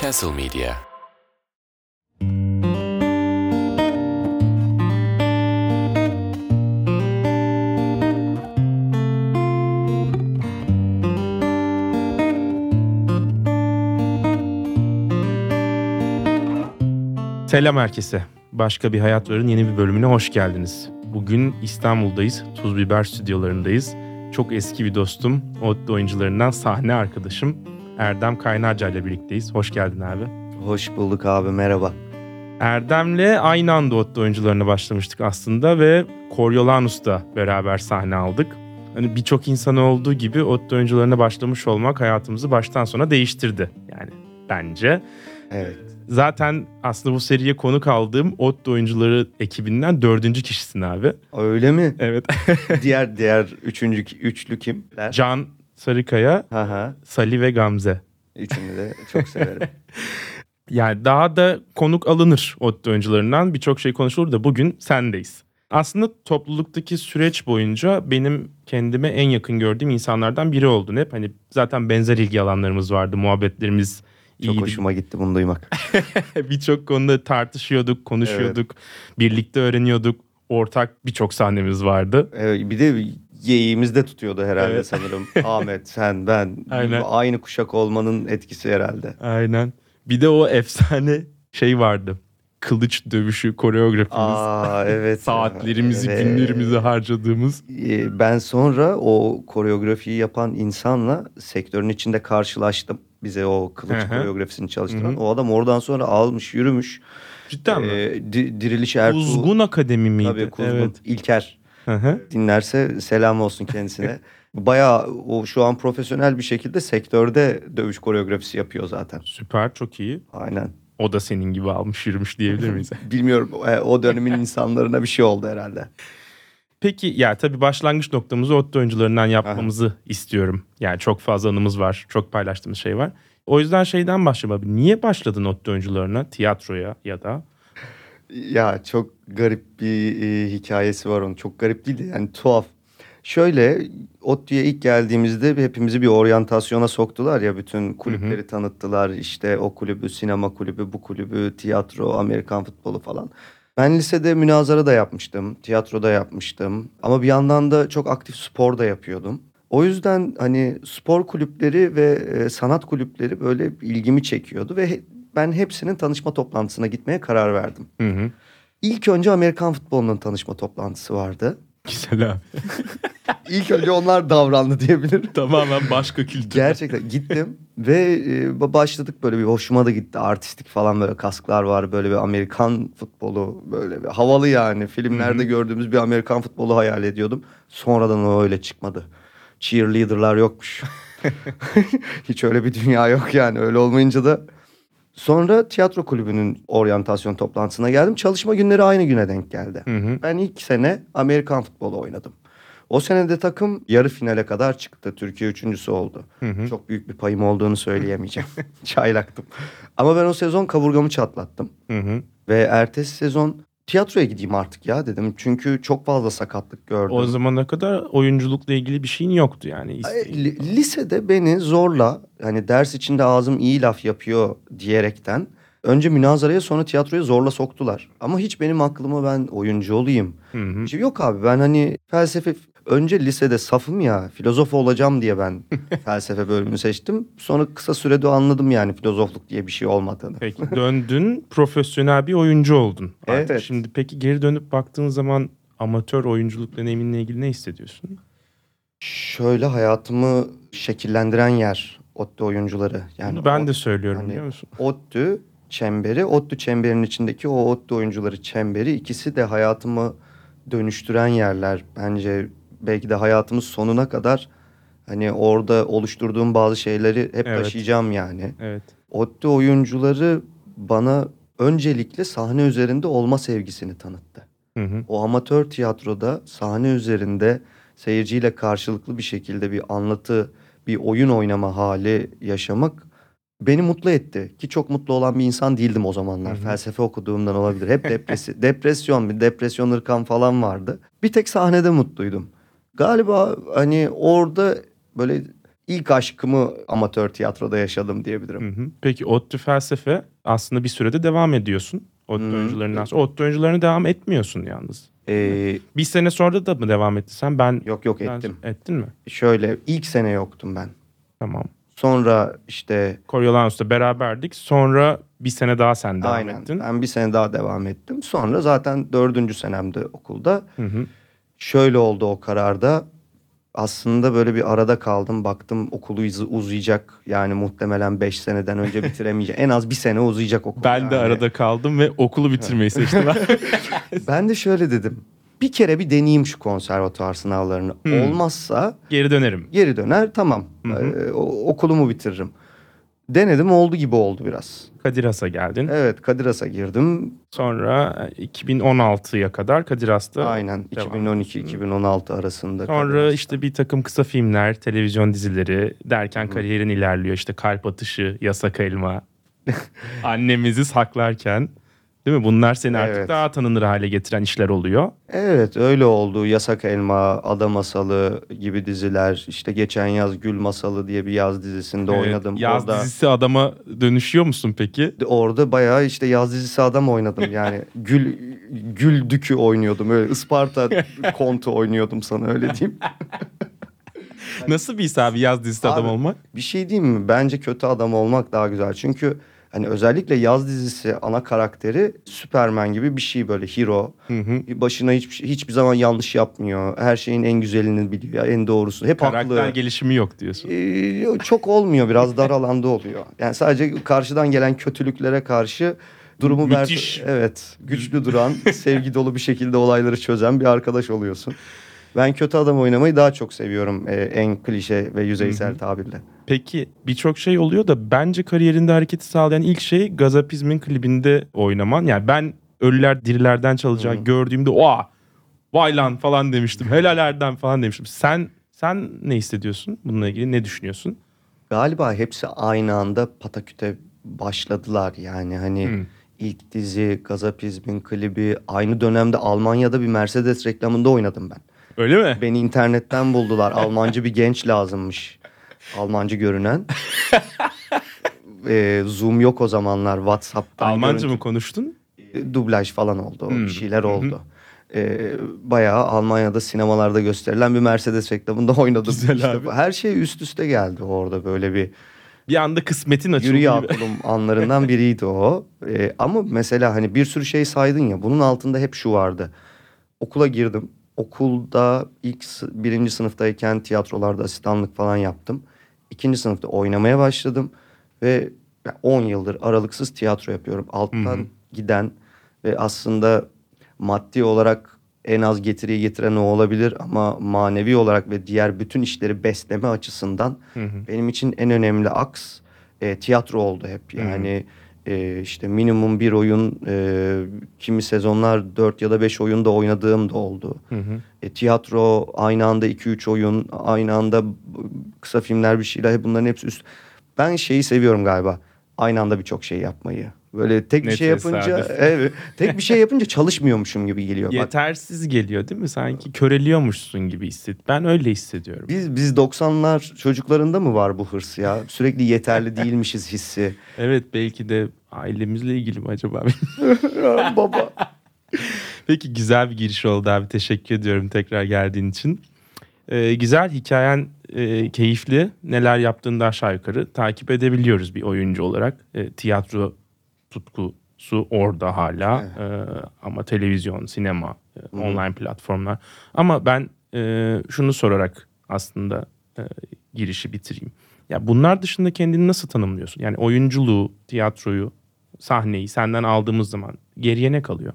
Castle Media Selam herkese. Başka bir Hayat Var'ın yeni bir bölümüne hoş geldiniz. Bugün İstanbul'dayız. Tuz Biber stüdyolarındayız. Çok eski bir dostum, ODTÜ oyuncularından sahne arkadaşım Erdem Kaynarca ile birlikteyiz. Hoş geldin abi. Hoş bulduk abi merhaba. Erdem'le aynı anda ODTÜ oyuncularına başlamıştık aslında ve Coriolanus'ta beraber sahne aldık. Hani birçok insan olduğu gibi ODTÜ oyuncularına başlamış olmak hayatımızı baştan sona değiştirdi. Yani bence. Evet. Zaten aslında bu seriye konuk aldığım ODTÜ oyuncuları ekibinden dördüncü kişisin abi. Öyle mi? Evet. diğer diğer üçüncü üçlü kimler? Can Sarıkaya, Ha ha. Sali ve Gamze. Üçünü de çok severim. Yani daha da konuk alınır ODTÜ oyuncularından birçok şey konuşulur da bugün sendeyiz. Aslında topluluktaki süreç boyunca benim kendime en yakın gördüğüm insanlardan biri oldun hep. Hani zaten benzer ilgi alanlarımız vardı, muhabbetlerimiz Çok iyiydi. hoşuma gitti bunu duymak. Birçok konuda tartışıyorduk, konuşuyorduk, birlikte öğreniyorduk. Ortak birçok sahnemiz vardı. Evet, bir de yeğimiz de tutuyordu herhalde Evet. sanırım. Ahmet, sen, ben. Aynen. Aynı kuşak olmanın etkisi herhalde. Aynen. Bir de o efsane şey vardı. Kılıç dövüşü koreografimiz. Aa evet. Saatlerimizi, Evet. günlerimizi harcadığımız. Ee, Ben sonra o koreografiyi yapan insanla sektörün içinde karşılaştım. Bize o kılıç koreografisini çalıştıran. Hı hı. O adam oradan sonra almış, yürümüş. Cidden mi? Ee, Di- Diriliş Ertuğ. Kuzgun Akademi miydi? Tabii Kuzgun. Evet. İlker Hı hı. dinlerse selam olsun kendisine. Bayağı o şu an profesyonel bir şekilde sektörde dövüş koreografisi yapıyor zaten. Süper, çok iyi. Aynen. O da senin gibi almış yürümüş diyebilir miyiz? Bilmiyorum e, o dönemin insanlarına bir şey oldu herhalde. Peki ya tabii başlangıç noktamızı ODTÜ oyuncularından yapmamızı istiyorum. Yani çok fazla anımız var, çok paylaştığımız şey var. O yüzden şeyden başlayalım abi. Niye başladın ODTÜ oyuncularına, tiyatroya ya da? Ya çok garip bir e, hikayesi var onun. Çok garip değil de yani tuhaf. Şöyle ODTÜ'ye ilk geldiğimizde hepimizi bir oryantasyona soktular ya. Bütün kulüpleri tanıttılar. İşte o kulübü, sinema kulübü, bu kulübü, tiyatro, Amerikan futbolu falan. Ben lisede münazara da yapmıştım. Tiyatroda yapmıştım. Ama bir yandan da çok aktif spor da yapıyordum. O yüzden hani spor kulüpleri ve e, sanat kulüpleri böyle ilgimi çekiyordu. Ve ben hepsinin tanışma toplantısına gitmeye karar verdim. Hı hı. İlk önce Amerikan futbolunun tanışma toplantısı vardı. Güzel abi. İlk önce onlar davrandı diyebilirim. Tamamen başka kültür. Gerçekten gittim ve e, ba- başladık böyle bir hoşuma da gitti. Artistik falan böyle kasklar var. Böyle bir Amerikan futbolu böyle bir havalı yani. Filmlerde gördüğümüz bir Amerikan futbolu hayal ediyordum. Sonradan o öyle çıkmadı. Cheerleader'lar yokmuş. Hiç öyle bir dünya yok yani. Öyle olmayınca da Sonra tiyatro kulübünün oryantasyon toplantısına geldim. Çalışma günleri aynı güne denk geldi. Hı hı. Ben ilk sene Amerikan futbolu oynadım. O sene de takım yarı finale kadar çıktı. Türkiye üçüncüsü oldu. Çok büyük bir payım olduğunu söyleyemeyeceğim. Çaylaktım. Ama ben o sezon kaburgamı çatlattım. Hı hı. Ve ertesi sezon tiyatroya gideyim artık ya dedim. Çünkü çok fazla sakatlık gördüm. O zamana kadar oyunculukla ilgili bir şeyin yoktu yani. İsteğin. li- Lisede beni zorla hani ders içinde ağzım iyi laf yapıyor diyerekten önce münazaraya sonra tiyatroya zorla soktular. Ama hiç benim aklıma ben oyuncu olayım. Hı hı. Şey Yok abi ben hani felsefe önce lisede safım ya filozof olacağım diye ben felsefe bölümünü seçtim. Sonra kısa sürede anladım yani filozofluk diye bir şey olmadığını. Peki döndün profesyonel bir oyuncu oldun. Artık Evet. Şimdi peki geri dönüp baktığın zaman amatör oyunculuk deneyiminle ilgili ne hissediyorsun? Şöyle hayatımı şekillendiren yer ODTÜ oyuncuları. Yani Bunu ben o- de söylüyorum hani- biliyor musun? ODTÜ çemberi, ODTÜ çemberinin içindeki o ODTÜ oyuncuları çemberi ikisi de hayatımı dönüştüren yerler. Bence belki de hayatımız sonuna kadar hani orada oluşturduğum bazı şeyleri hep Evet. taşıyacağım yani. Evet. ODTÜ oyuncuları bana öncelikle sahne üzerinde olma sevgisini tanıttı. Hı hı. O amatör tiyatroda sahne üzerinde seyirciyle karşılıklı bir şekilde bir anlatı, bir oyun oynama hali yaşamak beni mutlu etti. Ki çok mutlu olan bir insan değildim o zamanlar. Hı hı. Felsefe okuduğumdan olabilir. Hep depresi, depresyon, bir depresyon ırkan falan vardı. Bir tek sahnede mutluydum. Galiba hani orada böyle ilk aşkımı amatör tiyatroda yaşadım diyebilirim. Hı hı. Peki ODTÜ felsefe aslında bir sürede devam ediyorsun. ODTÜ Hı. oyuncularından sonra. ODTÜ oyuncularına devam etmiyorsun yalnız. Ee, Bir sene sonra da mı devam ettin sen? Ben yok yok ben- ettim. Ettin mi? Şöyle ilk sene yoktum ben. Tamam. Sonra işte Coriolanus'ta beraberdik. Sonra bir sene daha sen devam aynen ettin. ben bir sene daha devam ettim. Sonra zaten dördüncü senemde okulda. Hı hı. Şöyle oldu o kararda. Aslında böyle bir arada kaldım. Baktım okulu uzayacak. Yani muhtemelen 5 seneden önce bitiremeyeceğim. en az bir sene uzayacak okul. Ben de yani. arada kaldım ve okulu bitirmeyi seçtim. Ben de şöyle dedim. Bir kere bir deneyeyim şu konservatuvar sınavlarını. Hmm. Olmazsa Geri dönerim. geri döner tamam. Hı hı. Ee, okulumu bitiririm. Denedim oldu gibi oldu biraz. Kadir Has'a geldin. Evet Kadir Has'a girdim. Sonra 2016'ya kadar Kadir Has'ta Aynen devam 2012-2016 arasında. Sonra işte bir takım kısa filmler, televizyon dizileri derken kariyerin ilerliyor. İşte Kalp Atışı, Yasak Elma, Annemizi Saklarken. Değil mi? Bunlar seni artık Evet. daha tanınır hale getiren işler oluyor. Evet öyle oldu. Yasak Elma, Ada Masalı gibi diziler. İşte geçen yaz Gül Masalı diye bir yaz dizisinde Evet, oynadım. Yaz orada, dizisi adama dönüşüyor musun peki? orada bayağı işte yaz dizisi adam oynadım. Yani Gül Gül Dükü oynuyordum. Öyle Isparta kontu oynuyordum sana öyle diyeyim. Nasıl bir his abi yaz dizisi adam Abi, olmak? Bir şey diyeyim mi? Bence kötü adam olmak daha güzel. Çünkü hani özellikle yaz dizisi ana karakteri Superman gibi bir şey böyle hero. Hı hı. Başına hiçbir, şey- hiçbir zaman yanlış yapmıyor. Her şeyin en güzelini biliyor. En doğrusu. Hep Karakter haklı. gelişimi yok diyorsun. Ee, çok olmuyor. Biraz dar alanda oluyor. Yani sadece karşıdan gelen kötülüklere karşı durumu Müthiş. evet güçlü duran, sevgi dolu bir şekilde olayları çözen bir arkadaş oluyorsun. Ben kötü adam oynamayı daha çok seviyorum e, en klişe ve yüzeysel tabirle. Peki birçok şey oluyor da bence kariyerinde hareketi sağlayan ilk şey Gazapizm'in klibinde oynaman. Yani ben Ölüler Dirilerden çalacağı gördüğümde oha vay lan falan demiştim. Helalerden falan demiştim. Sen sen ne hissediyorsun bununla ilgili ne düşünüyorsun? Galiba hepsi aynı anda pataküte başladılar yani hani Hmm. ilk dizi Gazapizm'in klibi aynı dönemde Almanya'da bir Mercedes reklamında oynadım ben. Öyle mi? Beni internetten buldular. Almancı bir genç lazımmış. Almancı görünen. Ee, Zoom yok o zamanlar. WhatsApp'tan Almanca görüntü- mı konuştun? E, Dublaj falan oldu. Hmm. Bir şeyler oldu. Ee, bayağı Almanya'da sinemalarda gösterilen bir Mercedes reklamında oynadım. Güzel İşte abi. bu- her şey üst üste geldi orada böyle bir Bir anda kısmetin açıldı yürü ya gibi. kulum anlarından biriydi o. Ee, ama mesela hani bir sürü şey saydın ya bunun altında hep şu vardı. Okula girdim. Okulda ilk birinci sınıftayken tiyatrolarda asistanlık falan yaptım. İkinci sınıfta oynamaya başladım. Ve ya 10 yıldır aralıksız tiyatro yapıyorum. Alttan Hı hı. giden ve aslında maddi olarak en az getiriyi getiren o olabilir ama manevi olarak ve diğer bütün işleri besleme açısından Hı hı. benim için en önemli aks e, tiyatro oldu hep. Yani e, işte minimum bir oyun, e, kimi sezonlar 4 ya da 5 oyunda oynadığım da oldu. Hı hı. E, tiyatro aynı anda 2-3 oyun, aynı anda kısa filmler bir şeyler bunların hepsi üst. Ben şeyi seviyorum galiba. Aynı anda birçok şey yapmayı. Böyle tek bir şey yapınca evet, tek bir şey yapınca çalışmıyormuşum gibi geliyor. Bak, Yetersiz geliyor değil mi? Sanki köreliyormuşsun gibi hisset. Ben öyle hissediyorum. biz biz 90'lar çocuklarında mı var bu hırs ya? Sürekli yeterli değilmişiz hissi. Evet belki de ailemizle ilgili mi acaba? Baba. Peki güzel bir giriş oldu abi. Teşekkür ediyorum tekrar geldiğin için. Ee, güzel hikayen e, keyifli. Neler yaptığını da aşağı yukarı takip edebiliyoruz bir oyuncu olarak. E, tiyatro tutkusu orada hala. E, ama televizyon, sinema, e, online platformlar. Ama ben e, şunu sorarak aslında e, girişi bitireyim. Ya bunlar dışında kendini nasıl tanımlıyorsun? Yani oyunculuğu, tiyatroyu, sahneyi senden aldığımız zaman geriye ne kalıyor?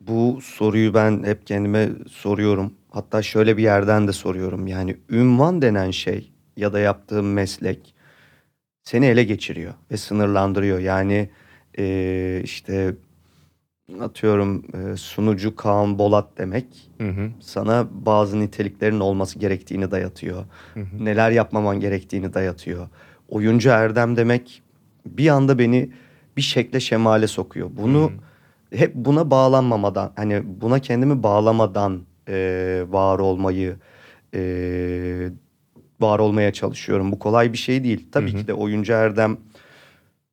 Bu soruyu ben hep kendime soruyorum. Hatta şöyle bir yerden de soruyorum. Yani ünvan denen şey ya da yaptığım meslek seni ele geçiriyor ve sınırlandırıyor. Yani eee, işte atıyorum eee, sunucu Kaan Bolat demek Hı hı. sana bazı niteliklerin olması gerektiğini dayatıyor. Neler yapmaman gerektiğini dayatıyor. Oyuncu Erdem demek bir anda beni bir şekle şemale sokuyor. Bunu hep buna bağlanmamadan hani buna kendimi bağlamadan eee, var olmayı eee, var olmaya çalışıyorum. Bu kolay bir şey değil. Tabii Hı hı. ki de oyuncu erdem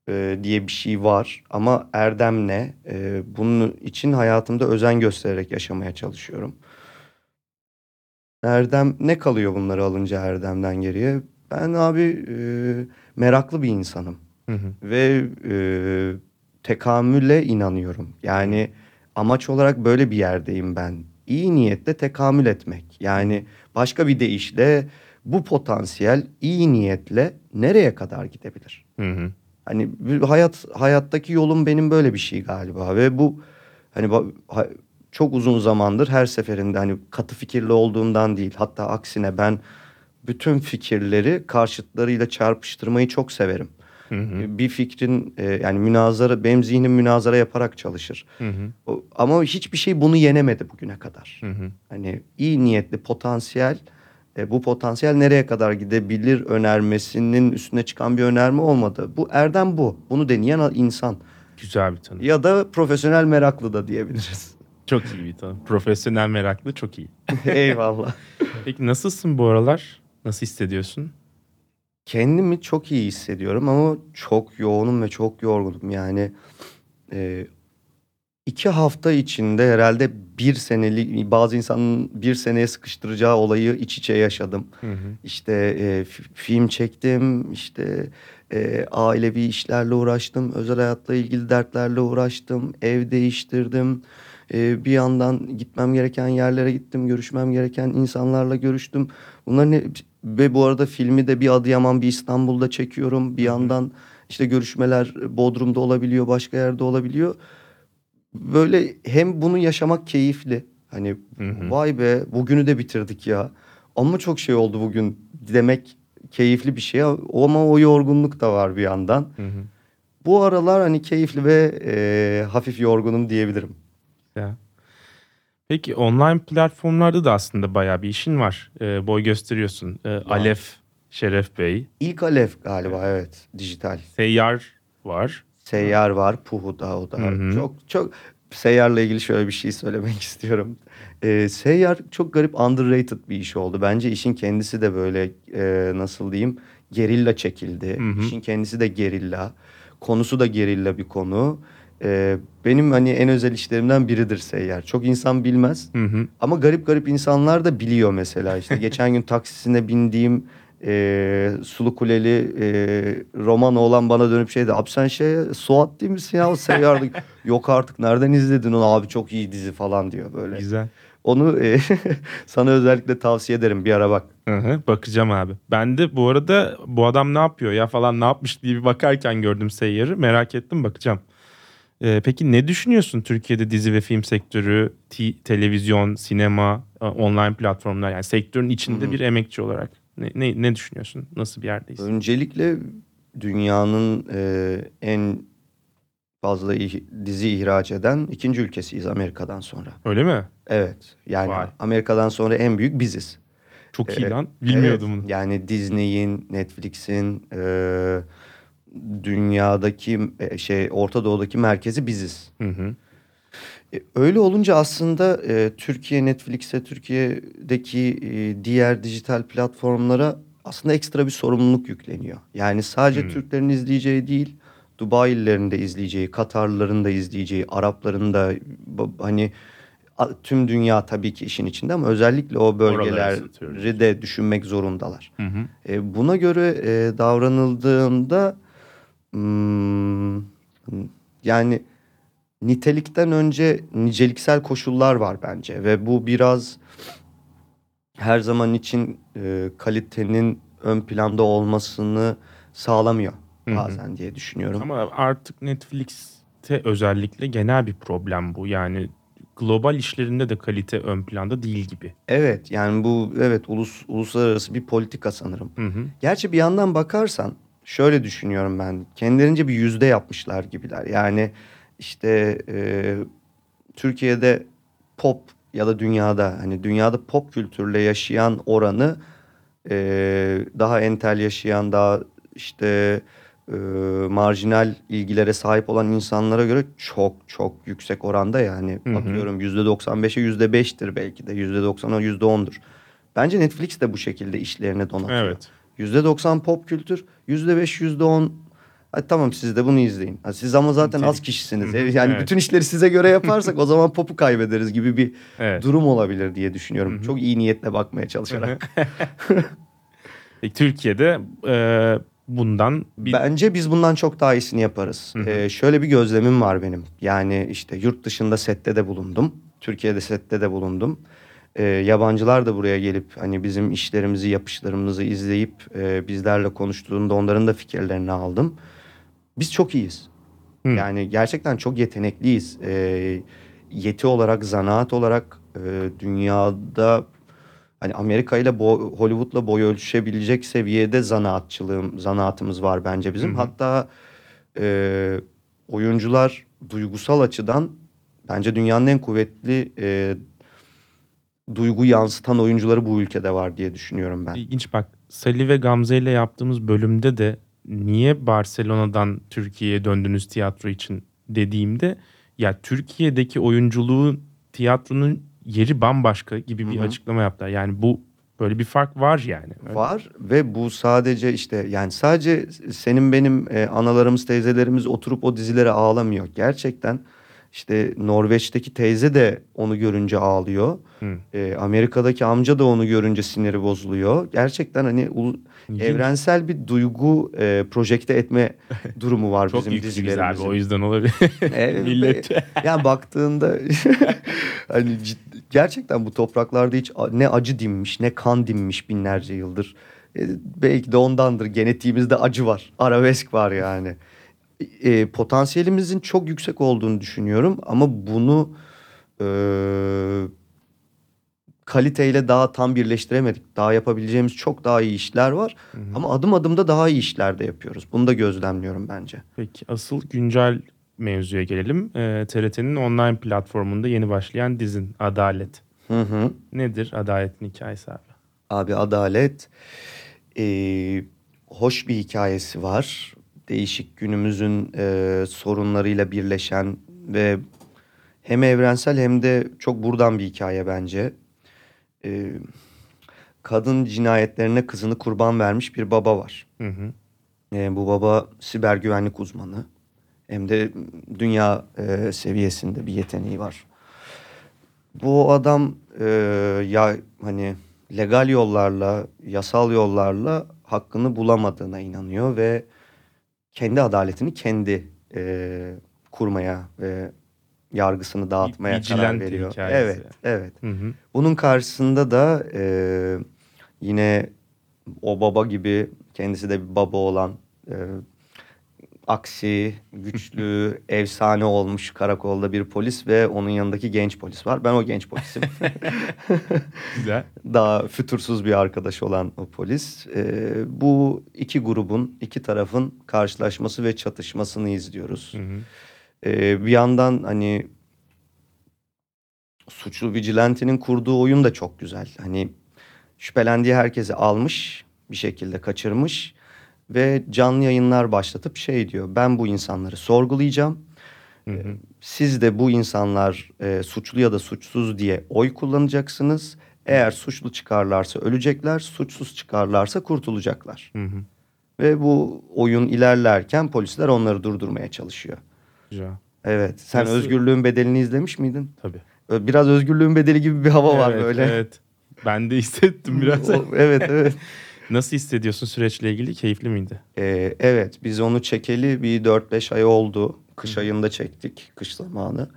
e, diye bir şey var ama erdem ne? E, bunun için hayatımda özen göstererek yaşamaya çalışıyorum. Erdem ne kalıyor bunları alınca erdemden geriye? Ben abi e, meraklı bir insanım Hı hı. ve e, tekamüle inanıyorum. Yani amaç olarak böyle bir yerdeyim ben. İyi niyetle tekamül etmek. Yani başka bir deyişle bu potansiyel iyi niyetle nereye kadar gidebilir? Hı hı. Hani hayat hayattaki yolum benim böyle bir şey galiba ve bu hani çok uzun zamandır her seferinde hani katı fikirli olduğumdan değil hatta aksine ben bütün fikirleri karşıtlarıyla çarpıştırmayı çok severim. Hı hı. Bir fikrin e, yani münazara benim zihnim münazara yaparak çalışır. Hı hı. O- Ama hiçbir şey bunu yenemedi bugüne kadar. Hı hı. Hani iyi niyetli potansiyel e, bu potansiyel nereye kadar gidebilir önermesinin üstüne çıkan bir önerme olmadı. Bu erdem bu. Bunu deneyen insan. Güzel bir tanım. Ya da profesyonel meraklı da diyebiliriz. Çok iyi bir tanım. Profesyonel meraklı çok iyi. Eyvallah. Peki nasılsın bu aralar? Nasıl hissediyorsun? Kendimi çok iyi hissediyorum ama çok yoğunum ve çok yorgunum. Yani e, iki hafta içinde herhalde bir senelik bazı insanın bir seneye sıkıştıracağı olayı iç içe yaşadım. Hı hı. İşte e, fi- film çektim, işte e, ailevi işlerle uğraştım, özel hayatla ilgili dertlerle uğraştım, ev değiştirdim. E, bir yandan gitmem gereken yerlere gittim, görüşmem gereken insanlarla görüştüm. Bunların ne, ve bu arada filmi de bir Adıyaman, bir İstanbul'da çekiyorum. Bir yandan işte görüşmeler Bodrum'da olabiliyor, başka yerde olabiliyor. Böyle hem bunu yaşamak keyifli. Hani Hı hı. vay be bugünü de bitirdik ya. Ama çok şey oldu bugün demek keyifli bir şey ama o yorgunluk da var bir yandan. Hı hı. Bu aralar hani keyifli ve e, hafif yorgunum diyebilirim. Ya. Peki online platformlarda da aslında bayağı bir işin var. Ee, boy gösteriyorsun. Ee, Alef Şeref Bey, İlk Alef galiba evet dijital. Seyyar var. Seyyar var Puhu'da o da. Hı hı. Çok çok Seyyar'la ilgili şöyle bir şey söylemek istiyorum. Ee, Seyyar çok garip underrated bir iş oldu. Bence işin kendisi de böyle e, nasıl diyeyim gerilla çekildi. Hı hı. İşin kendisi de gerilla. Konusu da gerilla bir konu. Ee, benim hani en özel işlerimden biridir Seyyar. Çok insan bilmez. Hı hı. Ama garip garip insanlar da biliyor mesela. İşte geçen gün taksisine bindiğim e, Sulu Kuleli e, roman olan bana dönüp şeydi. Abi sen şey Suat değil misin ya? O seyyarlık. Yok artık nereden izledin onu abi çok iyi dizi falan diyor böyle. Güzel. Onu e, sana özellikle tavsiye ederim bir ara bak. Hı hı, bakacağım abi. Ben de bu arada bu adam ne yapıyor ya falan ne yapmış diye bir bakarken gördüm Seyyar'ı. Merak ettim bakacağım. Ee, peki ne düşünüyorsun Türkiye'de dizi ve film sektörü, ti- televizyon, sinema, e, online platformlar yani sektörün içinde Hı hı. bir emekçi olarak ne, ne, ne düşünüyorsun? Nasıl bir yerdeyiz? Öncelikle dünyanın e, en fazla dizi ihraç eden ikinci ülkesiyiz Amerika'dan sonra. Öyle mi? Evet yani Vay. Amerika'dan sonra en büyük biziz. Çok iyi Evet, lan. Bilmiyordum Evet, bunu. Yani Disney'in, Netflix'in, e, dünyadaki e, şey Orta Doğu'daki merkezi biziz. Hı hı. E, öyle olunca aslında e, Türkiye Netflix'e, Türkiye'deki e, diğer dijital platformlara aslında ekstra bir sorumluluk yükleniyor. Yani sadece Hmm. Türklerin izleyeceği değil, Dubai'lilerin de izleyeceği, Katarlıların da izleyeceği, Arapların da hani tüm dünya tabii ki işin içinde ama özellikle o bölgeleri de düşünmek zorundalar. Hı hı. E, buna göre e, davranıldığında hmm, yani nitelikten önce niceliksel koşullar var bence ve bu biraz her zaman için e, kalitenin ön planda olmasını sağlamıyor bazen diye düşünüyorum. Ama artık Netflix'te özellikle genel bir problem bu. Yani global işlerinde de kalite ön planda değil gibi. Evet yani bu evet ulus uluslararası bir politika sanırım. Hı hı. Gerçi bir yandan bakarsan şöyle düşünüyorum ben. Kendilerince bir yüzde yapmışlar gibiler. Yani işte e, Türkiye'de pop ya da dünyada hani dünyada pop kültürle yaşayan oranı e, daha entel yaşayan daha işte e, marjinal ilgilere sahip olan insanlara göre çok çok yüksek oranda yani Hı hı. atıyorum yüzde 95'e yüzde 5'tir belki de yüzde 90'a yüzde 10'dur. Bence Netflix de bu şekilde işlerini donatıyor. Evet. %90 pop kültür, %5, %10 Hadi tamam siz de bunu izleyin. Ha, siz ama zaten az Nitelik. kişisiniz. Hı hı, Yani evet. bütün işleri size göre yaparsak o zaman popu kaybederiz gibi bir Evet. durum olabilir diye düşünüyorum. Çok iyi niyetle bakmaya çalışarak. E, Türkiye'de e, bundan bir Bence biz bundan çok daha iyisini yaparız. Ee, şöyle bir gözlemim var benim. Yani işte yurt dışında sette de bulundum. Türkiye'de sette de bulundum. Ee, yabancılar da buraya gelip hani bizim işlerimizi, yapışlarımızı izleyip e, bizlerle konuştuğunda onların da fikirlerini aldım. Biz çok iyiyiz. Hı. Yani gerçekten çok yetenekliyiz. Ee, yeti olarak, zanaat olarak e, dünyada hani Amerika ile bo- Hollywood'la boy ölçüşebilecek seviyede zanaatçılığım, zanaatımız var bence bizim. Hı hı. Hatta e, oyuncular duygusal açıdan bence dünyanın en kuvvetli e, duygu yansıtan oyuncuları bu ülkede var diye düşünüyorum ben. İlginç bak Salih ve Gamze ile yaptığımız bölümde de niye Barcelona'dan Türkiye'ye döndünüz tiyatro için dediğimde ya Türkiye'deki oyunculuğun tiyatronun yeri bambaşka gibi bir Hı hı. açıklama yaptılar. Yani bu böyle bir fark var yani. Var ve bu sadece işte yani sadece senin benim e, analarımız teyzelerimiz oturup o dizilere ağlamıyor. Gerçekten işte Norveç'teki teyze de onu görünce ağlıyor. Hı. E, Amerika'daki amca da onu görünce siniri bozuluyor. Gerçekten hani ulu- evrensel bir duygu e, projekte etme durumu var Çok bizim yükseliz abi dizilerimizin. o yüzden olabilir. Millet. yani baktığında hani cid- gerçekten bu topraklarda hiç ne acı dinmiş ne kan dinmiş binlerce yıldır. E, belki de ondandır genetiğimizde acı var. Arabesk var yani. E, potansiyelimizin çok yüksek olduğunu düşünüyorum ama bunu e, kaliteyle daha tam birleştiremedik. Daha yapabileceğimiz çok daha iyi işler var. Ama adım adım da daha iyi işler de yapıyoruz. Bunu da gözlemliyorum bence. Peki asıl güncel mevzuya gelelim. Ee, TRT'nin online platformunda yeni başlayan dizin Adalet. Hı hı. Nedir Adalet'in hikayesi abi? Abi Adalet eee, hoş bir hikayesi var. Değişik günümüzün eee, sorunlarıyla birleşen ve hem evrensel hem de çok buradan bir hikaye bence. Eee, kadın cinayetlerine kızını kurban vermiş bir baba var. Hı hı. Eee, bu baba siber güvenlik uzmanı. Hem de dünya eee, seviyesinde bir yeteneği var. Bu adam eee, ya hani legal yollarla, yasal yollarla hakkını bulamadığına inanıyor ve kendi adaletini kendi eee, kurmaya ve yargısını dağıtmaya karar vigilante veriyor. hikayesi. Evet, evet. Hı hı. Bunun karşısında da eee, yine o baba gibi kendisi de bir baba olan eee, aksi, güçlü, efsane olmuş karakolda bir polis ve onun yanındaki genç polis var. Ben o genç polisim. Güzel. Daha fütursuz bir arkadaş olan o polis. Eee, bu iki grubun, iki tarafın karşılaşması ve çatışmasını izliyoruz. Hı hı. Ee, bir yandan hani suçlu vigilantinin kurduğu oyun da çok güzel. Hani şüphelendiği herkesi almış, bir şekilde kaçırmış ve canlı yayınlar başlatıp şey diyor. Ben bu insanları sorgulayacağım. Hı hı. Siz de bu insanlar e, suçlu ya da suçsuz diye oy kullanacaksınız. Eğer suçlu çıkarlarsa ölecekler, suçsuz çıkarlarsa kurtulacaklar. Hı hı. Ve bu oyun ilerlerken polisler onları durdurmaya çalışıyor. Güzel. Evet. Sen Nasıl- Özgürlüğün Bedeli'ni izlemiş miydin? Tabii. Biraz Özgürlüğün Bedeli gibi bir hava var Evet, böyle. Evet. Ben de hissettim biraz. Evet evet. Nasıl hissediyorsun süreçle ilgili? Keyifli miydi? Ee, evet biz onu çekeli bir 4-5 ay oldu. Kış ayında çektik. Kış zamanı.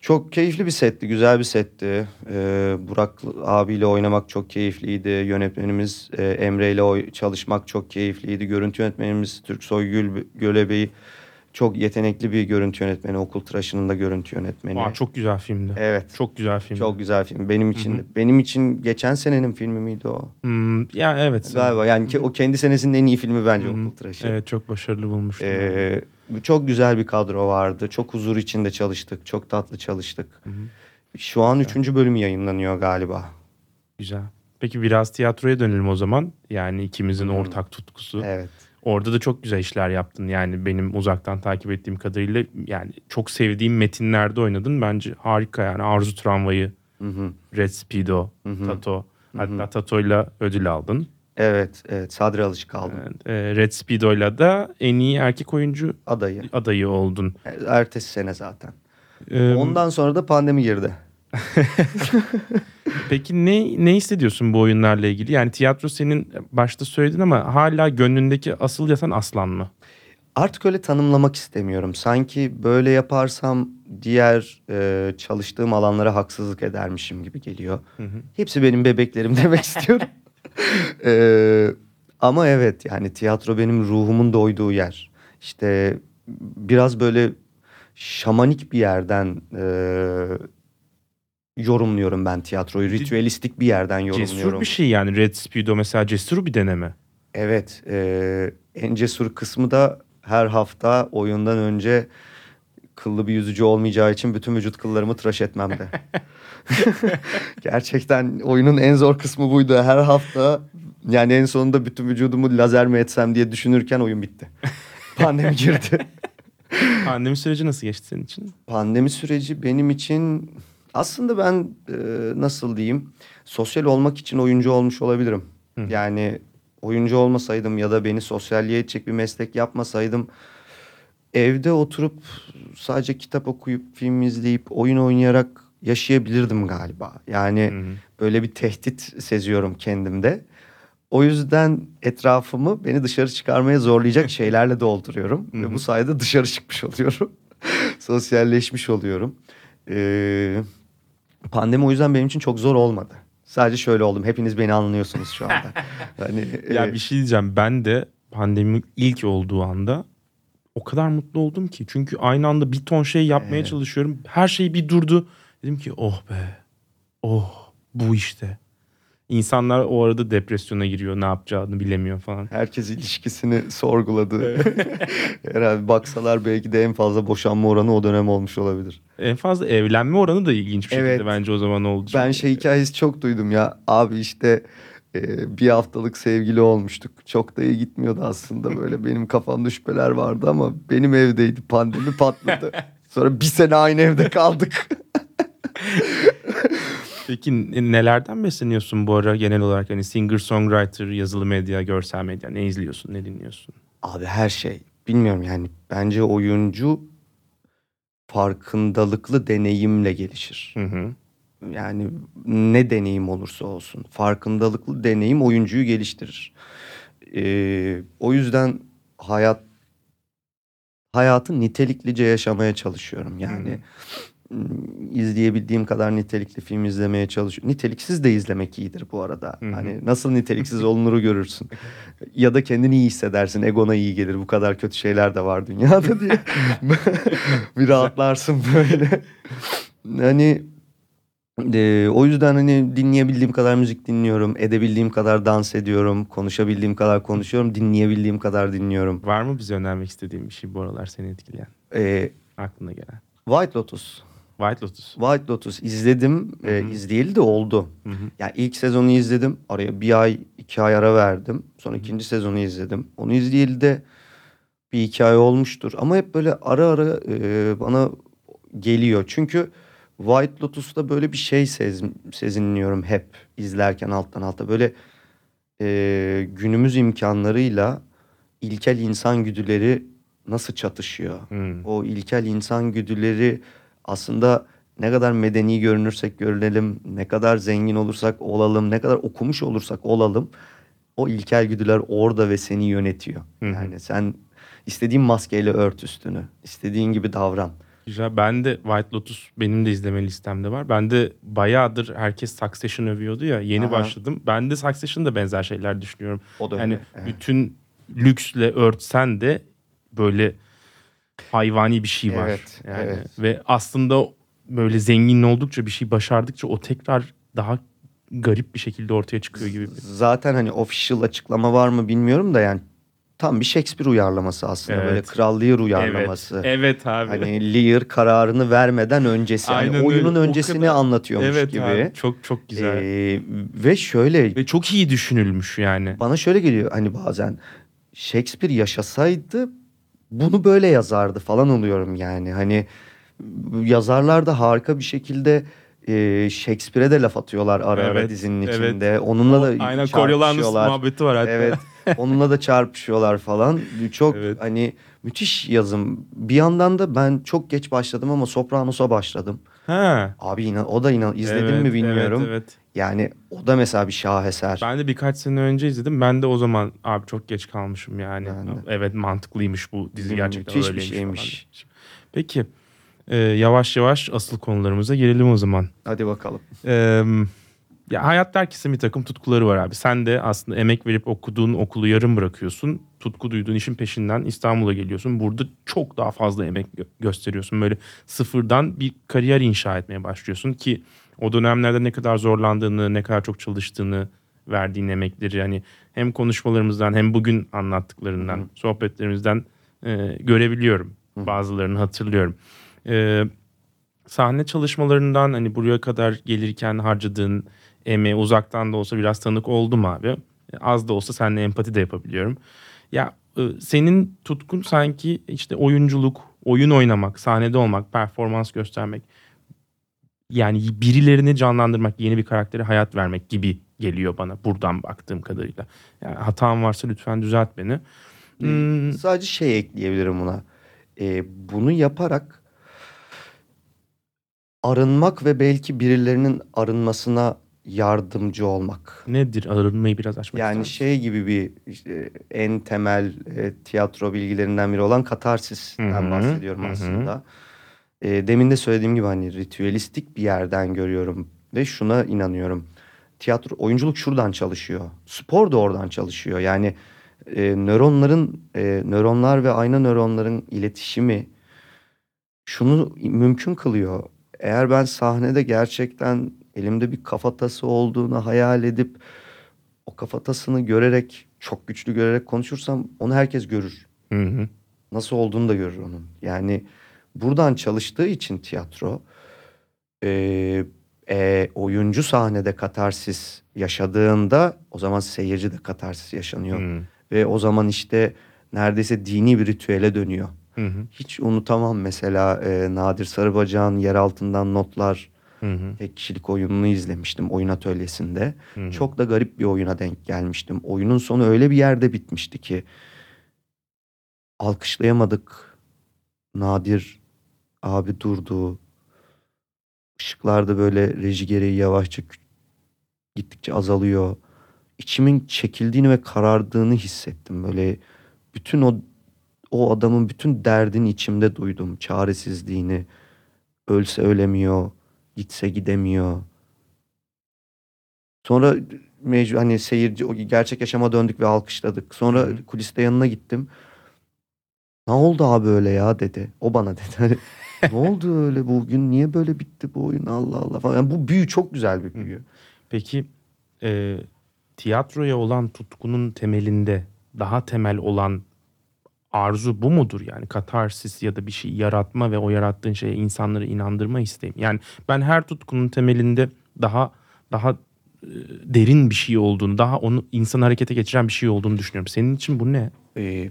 Çok keyifli bir setti. Güzel bir setti. Ee, Burak abiyle oynamak çok keyifliydi. Yönetmenimiz e, Emre ile çalışmak çok keyifliydi. Görüntü yönetmenimiz Türksoy Gül Gölebey çok yetenekli bir görüntü yönetmeni. Okul Tıraşı'nın da görüntü yönetmeni. Aa, çok güzel filmdi. Evet. Çok güzel filmdi. Çok güzel film. Benim için benim için geçen senenin filmi miydi o? Hmm, ya evet. Galiba yani ki o kendi senesinin en iyi filmi bence Hı hı. Okul Tıraşı. Evet çok başarılı bulmuştum. Ee, çok güzel bir kadro vardı. Çok huzur içinde çalıştık. Çok tatlı çalıştık. Hı hı. Şu an üçüncü bölüm yayınlanıyor galiba. Güzel. Peki biraz tiyatroya dönelim o zaman. Yani ikimizin Hı. ortak tutkusu. Evet. Orada da çok güzel işler yaptın. Yani benim uzaktan takip ettiğim kadarıyla yani çok sevdiğim metinlerde oynadın. Bence harika yani. Arzu Tramvayı, Hı hı. Red Speedo, Hı hı. Tato. Hatta Tato'yla ödül aldın. Evet, evet. Sadri Alışık aldım. Ee, Red Speedo'yla da en iyi erkek oyuncu Adayı. adayı oldun. Ertesi sene zaten. Ee, Ondan sonra da pandemi girdi. Peki ne ne hissediyorsun bu oyunlarla ilgili? Yani tiyatro senin başta söyledin ama hala gönlündeki asıl yatan aslan mı? Artık öyle tanımlamak istemiyorum. Sanki böyle yaparsam diğer e, çalıştığım alanlara haksızlık edermişim gibi geliyor. Hepsi benim bebeklerim demek istiyorum. E, ama evet yani tiyatro benim ruhumun doyduğu yer. İşte biraz böyle şamanik bir yerden e, yorumluyorum ben tiyatroyu. Ritüelistik bir yerden yorumluyorum. Cesur bir şey yani Red Speedo mesela cesur bir deneme. Evet, e, en cesur kısmı da her hafta oyundan önce kıllı bir yüzücü olmayacağı için bütün vücut kıllarımı tıraş etmemde. Gerçekten oyunun en zor kısmı buydu. Her hafta yani en sonunda bütün vücudumu lazer mi etsem diye düşünürken oyun bitti. Pandemi girdi. Pandemi süreci nasıl geçti senin için? Pandemi süreci benim için aslında ben e, nasıl diyeyim sosyal olmak için oyuncu olmuş olabilirim. Hı. Yani oyuncu olmasaydım ya da beni sosyalliğe edecek bir meslek yapmasaydım evde oturup sadece kitap okuyup film izleyip oyun oynayarak yaşayabilirdim galiba. Yani Hı böyle bir tehdit seziyorum kendimde. O yüzden etrafımı beni dışarı çıkarmaya zorlayacak şeylerle dolduruyorum. Hı hı. Ve bu sayede dışarı çıkmış oluyorum. Sosyalleşmiş oluyorum. Ee, pandemi o yüzden benim için çok zor olmadı. Sadece şöyle oldum. Hepiniz beni anlıyorsunuz şu anda. hani, Ya e, bir şey diyeceğim. Ben de pandemi ilk olduğu anda o kadar mutlu oldum ki. Çünkü aynı anda bir ton şey yapmaya Evet. çalışıyorum. Her şey bir durdu. Dedim ki oh be. Oh bu işte. İnsanlar o arada depresyona giriyor. Ne yapacağını bilemiyor falan. Herkes ilişkisini sorguladı. Herhalde baksalar belki de en fazla boşanma oranı o dönem olmuş olabilir. En fazla evlenme oranı da ilginç bir şekilde Evet. bence o zaman oldu. Ben şey hikayesi çok duydum ya. Abi işte e, bir haftalık sevgili olmuştuk. Çok da iyi gitmiyordu aslında böyle. Benim kafamda şüpheler vardı ama benim evdeydi. Pandemi patladı. Sonra bir sene aynı evde kaldık. Peki ne- nelerden besleniyorsun bu ara genel olarak? Hani singer songwriter, yazılı medya, görsel medya ne izliyorsun, ne dinliyorsun? Abi her şey. Bilmiyorum yani. Bence oyuncu farkındalıklı deneyimle gelişir. Hı hı. Yani ne deneyim olursa olsun. Farkındalıklı deneyim oyuncuyu geliştirir. Ee, o yüzden hayat hayatı niteliklice yaşamaya çalışıyorum. Yani izleyebildiğim kadar nitelikli film izlemeye çalışıyorum. Niteliksiz de izlemek iyidir bu arada. Hı hı. Hani nasıl niteliksiz olunuru görürsün. Ya da kendini iyi hissedersin. Egona iyi gelir. Bu kadar kötü şeyler de var dünyada diye. bir rahatlarsın böyle. Hani ee, o yüzden hani dinleyebildiğim kadar müzik dinliyorum, edebildiğim kadar dans ediyorum, konuşabildiğim kadar konuşuyorum, dinleyebildiğim kadar dinliyorum. Var mı bize önermek istediğin bir şey bu aralar seni etkileyen, Ee, aklına gelen? White Lotus. White Lotus. White Lotus izledim, e, Hı hı. izleyeli de oldu. Hı hı. Yani ilk sezonu izledim, araya bir ay, iki ay ara verdim. Sonra ikinci sezonu izledim. Onu izleyeli de bir iki ay olmuştur. Ama hep böyle ara ara e, bana geliyor. Çünkü White Lotus'ta böyle bir şey sez, sezinliyorum hep izlerken alttan alta. Böyle e, günümüz imkanlarıyla ilkel insan güdüleri nasıl çatışıyor? Hmm. O ilkel insan güdüleri aslında ne kadar medeni görünürsek görünelim, ne kadar zengin olursak olalım, ne kadar okumuş olursak olalım o ilkel güdüler orada ve seni yönetiyor. Hı hı. Yani sen istediğin maskeyle ört üstünü, istediğin gibi davran. Güzel. Ben de White Lotus benim de izleme listemde var. Ben de bayağıdır herkes Succession övüyordu ya. Yeni Aha. başladım. Ben de Succession'da benzer şeyler düşünüyorum. O da Yani öyle. Bütün lüksle örtsen de böyle hayvani bir şey var. Evet, yani. evet. Ve aslında böyle zengin oldukça bir şey başardıkça o tekrar daha garip bir şekilde ortaya çıkıyor gibi. Zaten hani official açıklama var mı bilmiyorum da yani tam bir Shakespeare uyarlaması aslında. Böyle Evet. Kral Lear uyarlaması. Evet, evet abi. Hani Lear kararını vermeden öncesi. Hani Aynen oyunun öyle. Öncesini kadar- anlatıyormuş evet gibi. abi. Çok çok güzel. Ee, ve şöyle Ve çok iyi düşünülmüş yani. bana şöyle geliyor hani bazen Shakespeare yaşasaydı bunu böyle yazardı falan oluyorum yani. Hani yazarlar da harika bir şekilde e, Shakespeare'e de laf atıyorlar ara ara Evet, dizinin evet. içinde. Onunla da Aynen çarpışıyorlar. muhabbeti var hatta. Evet. Onunla da çarpışıyorlar falan. Çok Evet. hani müthiş yazım. Bir yandan da ben çok geç başladım ama Sopranos'a başladım. Ha. Abi inan o da inan izledim Evet, mi bilmiyorum. Evet, evet. Yani o da mesela bir şaheser. Ben de birkaç sene önce izledim. Ben de o zaman abi çok geç kalmışım yani. Evet mantıklıymış bu dizi Hmm, gerçekten müthiş bir öyleymiş şeymiş. falan. Peki e, yavaş yavaş asıl konularımıza girelim o zaman. Hadi bakalım. Ee, ya hayatta herkesin bir takım tutkuları var abi. Sen de aslında emek verip okuduğun okulu yarım bırakıyorsun. Tutku duyduğun işin peşinden İstanbul'a geliyorsun. Burada çok daha fazla emek gö- gösteriyorsun. Böyle sıfırdan bir kariyer inşa etmeye başlıyorsun ki o dönemlerde ne kadar zorlandığını, ne kadar çok çalıştığını, verdiğin emekleri yani hem konuşmalarımızdan hem bugün anlattıklarından, hı. sohbetlerimizden e, görebiliyorum. Hı. Bazılarını hatırlıyorum. E, sahne çalışmalarından hani buraya kadar gelirken harcadığın emeğe uzaktan da olsa biraz tanık oldum abi. Az da olsa seninle empati de yapabiliyorum. Ya e, senin tutkun sanki işte oyunculuk, oyun oynamak, sahnede olmak, performans göstermek. Yani birilerini canlandırmak, yeni bir karaktere hayat vermek gibi geliyor bana buradan baktığım kadarıyla. Yani hatam varsa lütfen düzelt beni. Hmm, Sadece şey ekleyebilirim buna. Ee, bunu yaparak arınmak ve belki birilerinin arınmasına yardımcı olmak. nedir? Arınmayı biraz açmak Yani misin? şey gibi bir işte en temel e, tiyatro bilgilerinden biri olan katarsisten Hı hı, bahsediyorum hı hı. aslında. E, demin de söylediğim gibi hani ritüelistik bir yerden görüyorum ve şuna inanıyorum. Tiyatro, oyunculuk şuradan çalışıyor. Spor da oradan çalışıyor. Yani e, nöronların, e, nöronlar ve ayna nöronların iletişimi şunu mümkün kılıyor. Eğer ben sahnede gerçekten elimde bir kafatası olduğunu hayal edip o kafatasını görerek, çok güçlü görerek konuşursam onu herkes görür. Hı hı. Nasıl olduğunu da görür onun. Yani buradan çalıştığı için tiyatro e, e, oyuncu sahnede katarsis yaşadığında o zaman seyirci de katarsis yaşanıyor. Hı Ve o zaman işte neredeyse dini bir ritüele dönüyor. hı. hı. Hiç unutamam mesela e, Nadir Sarıbacak'ın Yer Altından Notlar Hı hı. tek kişilik oyununu izlemiştim oyun atölyesinde. Hı hı. Çok da garip bir oyuna denk gelmiştim. Oyunun sonu öyle bir yerde bitmişti ki alkışlayamadık. Nadir abi durdu. Işıklarda böyle reji gereği yavaşça gittikçe azalıyor. İçimin çekildiğini ve karardığını hissettim. Böyle bütün o o adamın bütün derdini içimde duydum. Çaresizliğini. Ölse ölemiyor, gitse gidemiyor. Sonra mecbur hani seyirci o gerçek yaşama döndük ve alkışladık. Sonra Hı kuliste yanına gittim. Ne oldu abi öyle ya dedi. O bana dedi. Hani, ne oldu öyle bugün? Niye böyle bitti bu oyun? Allah Allah falan. Yani bu büyü çok güzel bir büyü. Peki e, tiyatroya olan tutkunun temelinde daha temel olan arzu bu mudur yani katarsis ya da bir şey yaratma ve o yarattığın şeye insanları inandırma isteğim. Yani ben her tutkunun temelinde daha daha e, derin bir şey olduğunu, daha onu insan harekete geçiren bir şey olduğunu düşünüyorum. Senin için bu ne? Ee,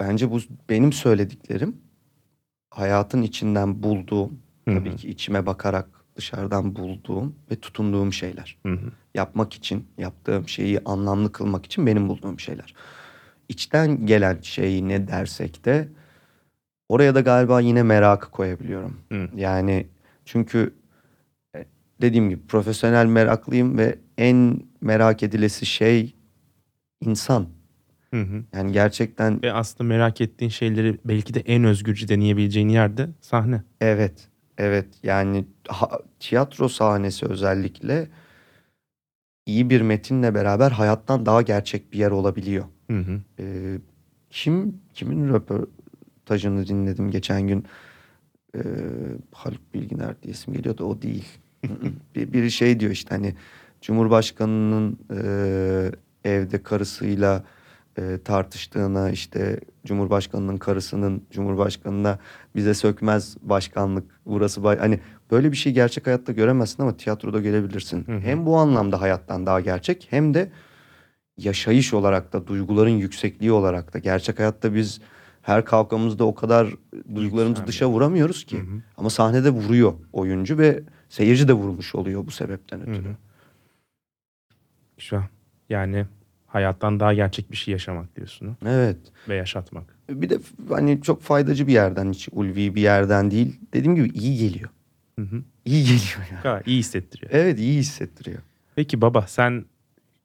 bence bu benim söylediklerim hayatın içinden bulduğum, Hı hı. tabii ki içime bakarak dışarıdan bulduğum ve tutunduğum şeyler. Hı hı. Yapmak için, yaptığım şeyi anlamlı kılmak için benim bulduğum şeyler. İçten gelen şeyi ne dersek de oraya da galiba yine merakı koyabiliyorum. Hı. Yani çünkü e, dediğim gibi profesyonel meraklıyım ve en merak edilesi şey insan. Hı hı. Yani gerçekten Ve aslında merak ettiğin şeyleri belki de en özgürce deneyebileceğin yerde sahne. evet, evet yani ha- tiyatro sahnesi özellikle iyi bir metinle beraber hayattan daha gerçek bir yer olabiliyor. Hı hı. Ee, kim kimin röportajını dinledim geçen gün Ee, Haluk Bilginer diye isim geliyordu o değil. bir, biri şey diyor işte hani Cumhurbaşkanının e, evde karısıyla e, tartıştığına işte Cumhurbaşkanının karısının Cumhurbaşkanına bize sökmez başkanlık burası bay hani böyle bir şey gerçek hayatta göremezsin ama tiyatroda görebilirsin. Hı hı. Hem bu anlamda hayattan daha gerçek hem de yaşayış olarak da duyguların yüksekliği olarak da gerçek hayatta biz her kalkamızda o kadar duygularımızı dışa vuramıyoruz ki. Hı hı. Ama sahnede vuruyor oyuncu ve seyirci de vurmuş oluyor bu sebepten Hı ötürü. hı. Güzel. Yani hayattan daha gerçek bir şey yaşamak diyorsun ha? Evet. ve yaşatmak. Bir de hani çok faydacı bir yerden hiç ulvi bir yerden değil. Dediğim gibi iyi geliyor. Hı hı. İyi geliyor yani. Gayet iyi hissettiriyor. Evet iyi hissettiriyor. Peki baba sen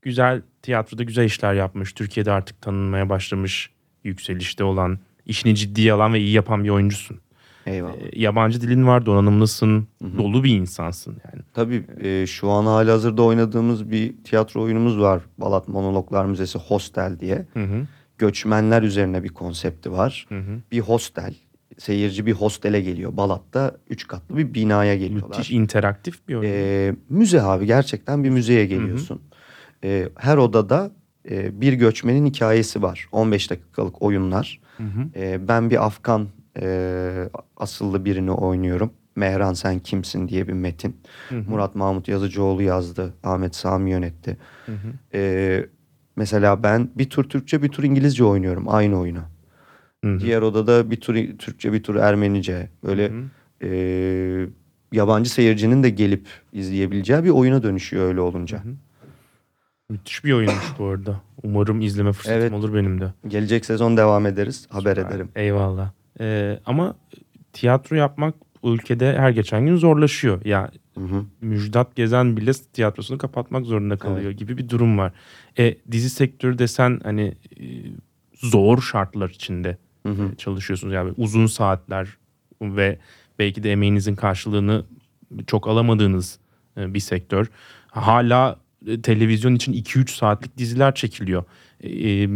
güzel tiyatroda güzel işler yapmış. Türkiye'de artık tanınmaya başlamış. Yükselişte olan, işini ciddiye alan ve iyi yapan bir oyuncusun. Eyvallah. E, yabancı dilin var, donanımlısın, dolu bir insansın yani. Tabii e, şu an hali hazırda oynadığımız bir tiyatro oyunumuz var. Balat Monologlar Müzesi Hostel diye. Hı hı. Göçmenler üzerine bir konsepti var. Hı hı. Bir hostel. Seyirci bir hostele geliyor. Balat'ta üç katlı bir binaya geliyorlar. Müthiş interaktif bir oyun. E, müze abi gerçekten bir müzeye geliyorsun. E, her odada e, bir göçmenin hikayesi var. 15 dakikalık oyunlar. Hı hı. E, ben bir Afgan e, asıllı birini oynuyorum. Mehran Sen Kimsin diye bir metin. Hı hı. Murat Mahmut Yazıcıoğlu yazdı. Ahmet Sami yönetti. Hı hı. E, mesela ben bir tur Türkçe bir tur İngilizce oynuyorum aynı oyunu. Hı hı. Diğer odada bir tur Türkçe bir tur Ermenice. Böyle Hı hı. e, yabancı seyircinin de gelip izleyebileceği bir oyuna dönüşüyor öyle olunca. Hı hı. Müthiş bir oyunmuş bu arada. Umarım izleme fırsatım Evet. olur benim de. Gelecek sezon devam ederiz. Haber Süper. ederim. Eyvallah. Ee, ama tiyatro yapmak bu ülkede her geçen gün zorlaşıyor. Ya Hı hı. Müjdat Gezen bile tiyatrosunu kapatmak zorunda kalıyor gibi bir durum var. E, dizi sektörü desen hani e, zor şartlar içinde Hı hı. çalışıyorsunuz. Yani uzun saatler ve belki de emeğinizin karşılığını çok alamadığınız e, bir sektör. Hala e, televizyon için 2-3 saatlik diziler çekiliyor. E, e,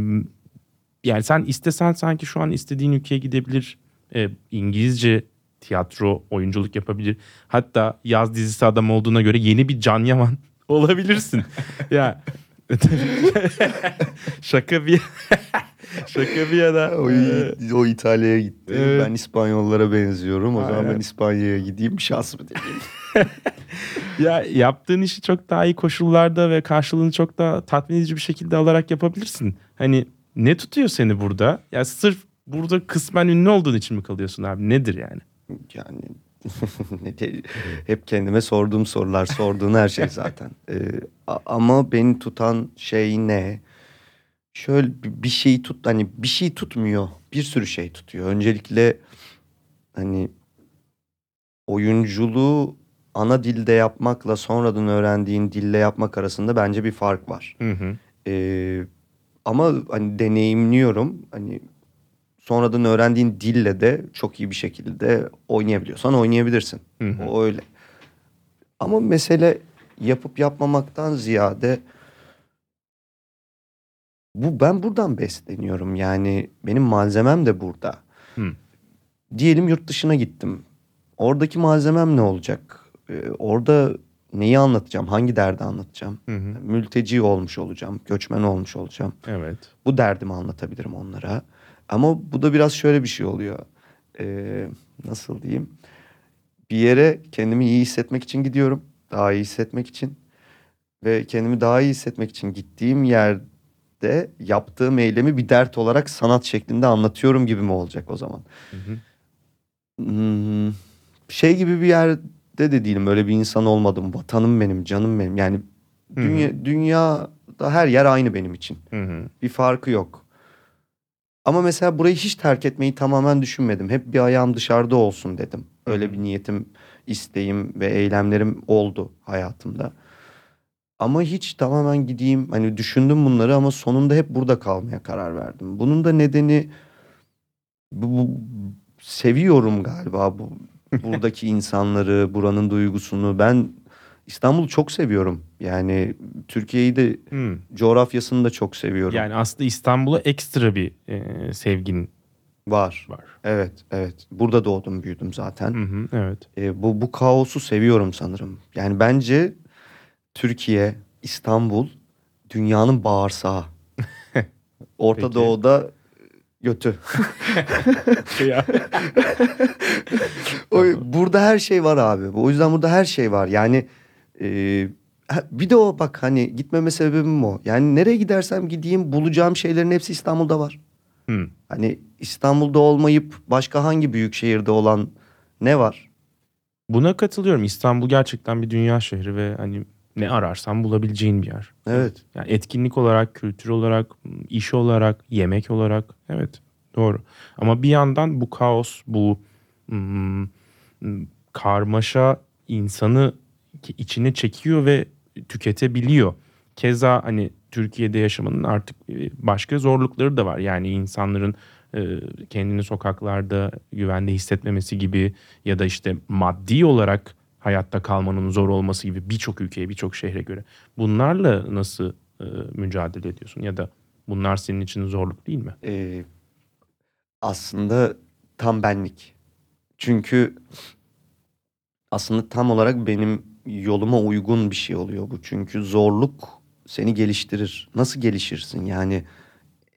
yani sen istesen sanki şu an istediğin ülkeye gidebilir. E, İngilizce tiyatro, oyunculuk yapabilir. Hatta yaz dizisi adam olduğuna göre yeni bir Can Yaman olabilirsin. ya şaka bir şaka bir yana. O, o İtalya'ya gitti. Evet. Ben İspanyollara benziyorum. O zaman Aynen. ben İspanya'ya gideyim şans mı diyeyim. ya yaptığın işi çok daha iyi koşullarda ve karşılığını çok daha tatmin edici bir şekilde alarak yapabilirsin. Hani ne tutuyor seni burada? Ya sırf burada kısmen ünlü olduğun için mi kalıyorsun abi? Nedir yani? Yani hep kendime sorduğum sorular, sorduğun her şey zaten. Ee, ama beni tutan şey ne? Şöyle bir bir şey tut hani bir şey tutmuyor. Bir sürü şey tutuyor. Öncelikle hani oyunculuğu ana dilde yapmakla sonradan öğrendiğin dille yapmak arasında bence bir fark var. Hı hı. Ee, ama hani deneyimliyorum. Hani sonradan öğrendiğin dille de çok iyi bir şekilde oynayabiliyorsan oynayabilirsin. Hı hı. O öyle. Ama mesele yapıp yapmamaktan ziyade bu ben buradan besleniyorum. Yani benim malzemem de burada. Hı. Diyelim yurt dışına gittim. Oradaki malzemem ne olacak? Ee, orada neyi anlatacağım? Hangi derdi anlatacağım? Hı hı. Mülteci olmuş olacağım, göçmen olmuş olacağım. Evet. Bu derdimi anlatabilirim onlara. Ama bu da biraz şöyle bir şey oluyor. Ee, nasıl diyeyim? Bir yere kendimi iyi hissetmek için gidiyorum. Daha iyi hissetmek için. Ve kendimi daha iyi hissetmek için gittiğim yerde yaptığım eylemi bir dert olarak sanat şeklinde anlatıyorum gibi mi olacak o zaman? Hı hı. Hmm, şey gibi bir yerde de değilim. Öyle bir insan olmadım. Vatanım benim, canım benim. Yani Hı hı. dünya, dünyada her yer aynı benim için. Hı hı. Bir farkı yok. Ama mesela burayı hiç terk etmeyi tamamen düşünmedim. Hep bir ayağım dışarıda olsun dedim. Öyle bir niyetim, isteğim ve eylemlerim oldu hayatımda. Ama hiç tamamen gideyim hani düşündüm bunları ama sonunda hep burada kalmaya karar verdim. Bunun da nedeni bu, bu- seviyorum galiba bu buradaki insanları, buranın duygusunu. Ben İstanbul'u çok seviyorum. Yani Türkiye'yi de Hı. coğrafyasını da çok seviyorum. Yani aslında İstanbul'a ekstra bir e, sevgin Var. var. Evet, evet. Burada doğdum, büyüdüm zaten. Hı hı. Evet. E, bu bu kaosu seviyorum sanırım. Yani bence Türkiye, İstanbul dünyanın bağırsağı. Orta Peki. Doğu'da götü. Ya. O, burada her şey var abi. O yüzden burada her şey var. Yani e, ha- bir de o bak hani gitmeme sebebim o. Yani nereye gidersem gideyim bulacağım şeylerin hepsi İstanbul'da var. Hı. Hani İstanbul'da olmayıp başka hangi büyük şehirde olan ne var? Buna katılıyorum. İstanbul gerçekten bir dünya şehri ve hani ne ararsan bulabileceğin bir yer. Evet. Yani etkinlik olarak, kültür olarak, iş olarak, yemek olarak evet doğru. Ama bir yandan bu kaos, bu hmm, hmm, karmaşa insanı içine çekiyor ve tüketebiliyor. Keza hani Türkiye'de yaşamanın artık e, başka zorlukları da var. Yani insanların e, kendini sokaklarda güvende hissetmemesi gibi ya da işte maddi olarak hayatta kalmanın zor olması gibi birçok ülkeye, birçok şehre göre. Bunlarla nasıl e, mücadele ediyorsun ya da bunlar senin için zorluk değil mi? Ee, aslında tam benlik. Çünkü aslında tam olarak benim yoluma uygun bir şey oluyor bu. Çünkü zorluk seni geliştirir. Nasıl gelişirsin? Yani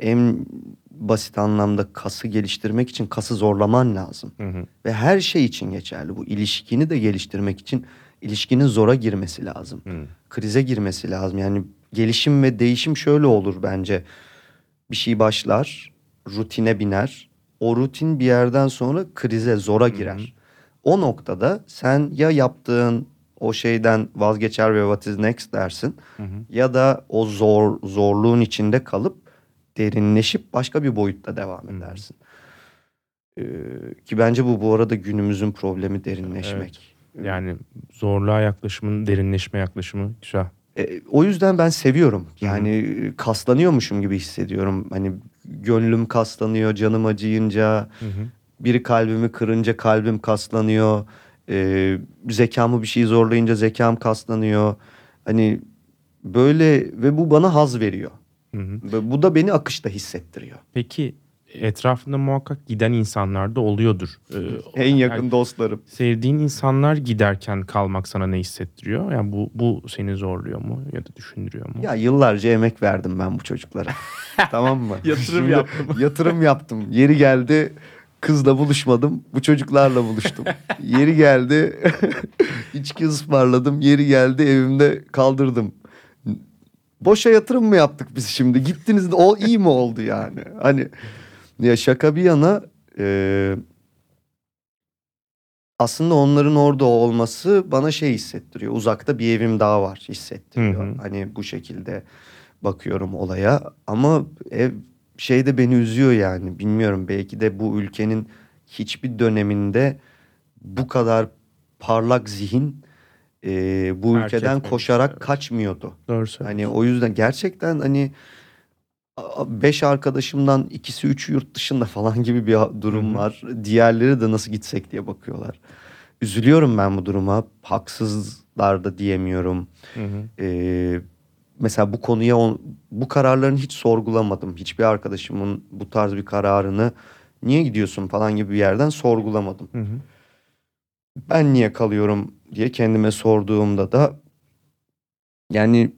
en basit anlamda kası geliştirmek için kası zorlaman lazım. Hı hı. Ve her şey için geçerli. Bu ilişkini de geliştirmek için ilişkinin zora girmesi lazım. Hı. Krize girmesi lazım. Yani gelişim ve değişim şöyle olur bence. Bir şey başlar, rutine biner. O rutin bir yerden sonra krize, zora girer. O noktada sen ya yaptığın o şeyden vazgeçer ve what is next dersin Hı hı. ya da o zor zorluğun içinde kalıp derinleşip başka bir boyutta devam Hı. edersin. Ee, ki bence bu bu arada günümüzün problemi derinleşmek. Yani zorluğa yaklaşımın, derinleşme yaklaşımı güzel. E, o yüzden ben seviyorum. Yani e, kaslanıyormuşum gibi hissediyorum. Hani gönlüm kaslanıyor, canım acıyınca, Hı hı. biri kalbimi kırınca kalbim kaslanıyor. E, zekamı bir şey zorlayınca zekam kaslanıyor. Hani böyle ve bu bana haz veriyor. Hı hı. Ve bu da beni akışta hissettiriyor. Peki etrafında muhakkak giden insanlar da oluyordur. Ee, En yakın yani dostlarım. sevdiğin insanlar giderken kalmak sana ne hissettiriyor? Yani bu bu seni zorluyor mu ya da düşündürüyor mu? Ya yıllarca emek verdim ben bu çocuklara. tamam mı? Yatırım Şimdi yaptım. Yatırım yaptım. Yeri geldi kızla buluşmadım. Bu çocuklarla buluştum. Yeri geldi içki ısmarladım. Yeri geldi evimde kaldırdım. Boşa yatırım mı yaptık biz şimdi? Gittiniz de o iyi mi oldu yani? Hani ya şaka bir yana e, aslında onların orada olması bana şey hissettiriyor. Uzakta bir evim daha var hissettiriyor. Hı hı. Hani bu şekilde bakıyorum olaya. Ama ev şey de beni üzüyor yani. Bilmiyorum belki de bu ülkenin hiçbir döneminde bu kadar parlak zihin e, bu Terk ülkeden etmemiş, koşarak evet. kaçmıyordu. Doğru. Hani o yüzden gerçekten hani beş arkadaşımdan ikisi üçü yurt dışında falan gibi bir durum Hı hı. var. Diğerleri de nasıl gitsek diye bakıyorlar. Üzülüyorum ben bu duruma. Haksızlar da diyemiyorum. Hı hı. Ee, mesela bu konuya on- bu kararlarını hiç sorgulamadım. Hiçbir arkadaşımın bu tarz bir kararını niye gidiyorsun falan gibi bir yerden sorgulamadım. Hı hı. Ben niye kalıyorum diye kendime sorduğumda da yani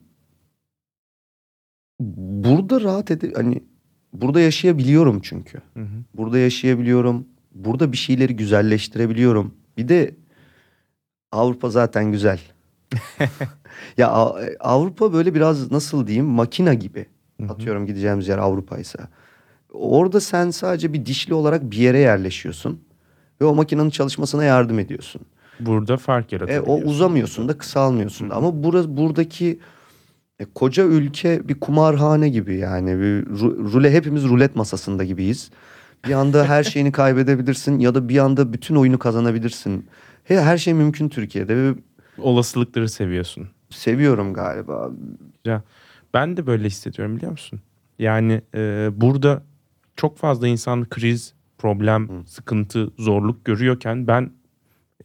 burada rahat ede hani burada yaşayabiliyorum çünkü. Hı hı. Burada yaşayabiliyorum. Burada bir şeyleri güzelleştirebiliyorum. Bir de Avrupa zaten güzel. ya A- Avrupa böyle biraz nasıl diyeyim makina gibi. Hı hı. Atıyorum gideceğimiz yer Avrupa'ysa. Orada sen sadece bir dişli olarak bir yere yerleşiyorsun. Ve o makinenin çalışmasına yardım ediyorsun. Burada fark E, yaratabiliyorsun. o uzamıyorsun da kısalmıyorsun da. Ama burası buradaki e, koca ülke bir kumarhane gibi yani. Bir ru- rule hepimiz rulet masasında gibiyiz. Bir anda her şeyini kaybedebilirsin ya da bir anda bütün oyunu kazanabilirsin. He, her şey mümkün Türkiye'de ve Olasılıkları seviyorsun. seviyorum galiba. Ben de böyle hissediyorum biliyor musun? Yani e, burada çok fazla insan kriz, problem, Hı. sıkıntı, zorluk görüyorken ben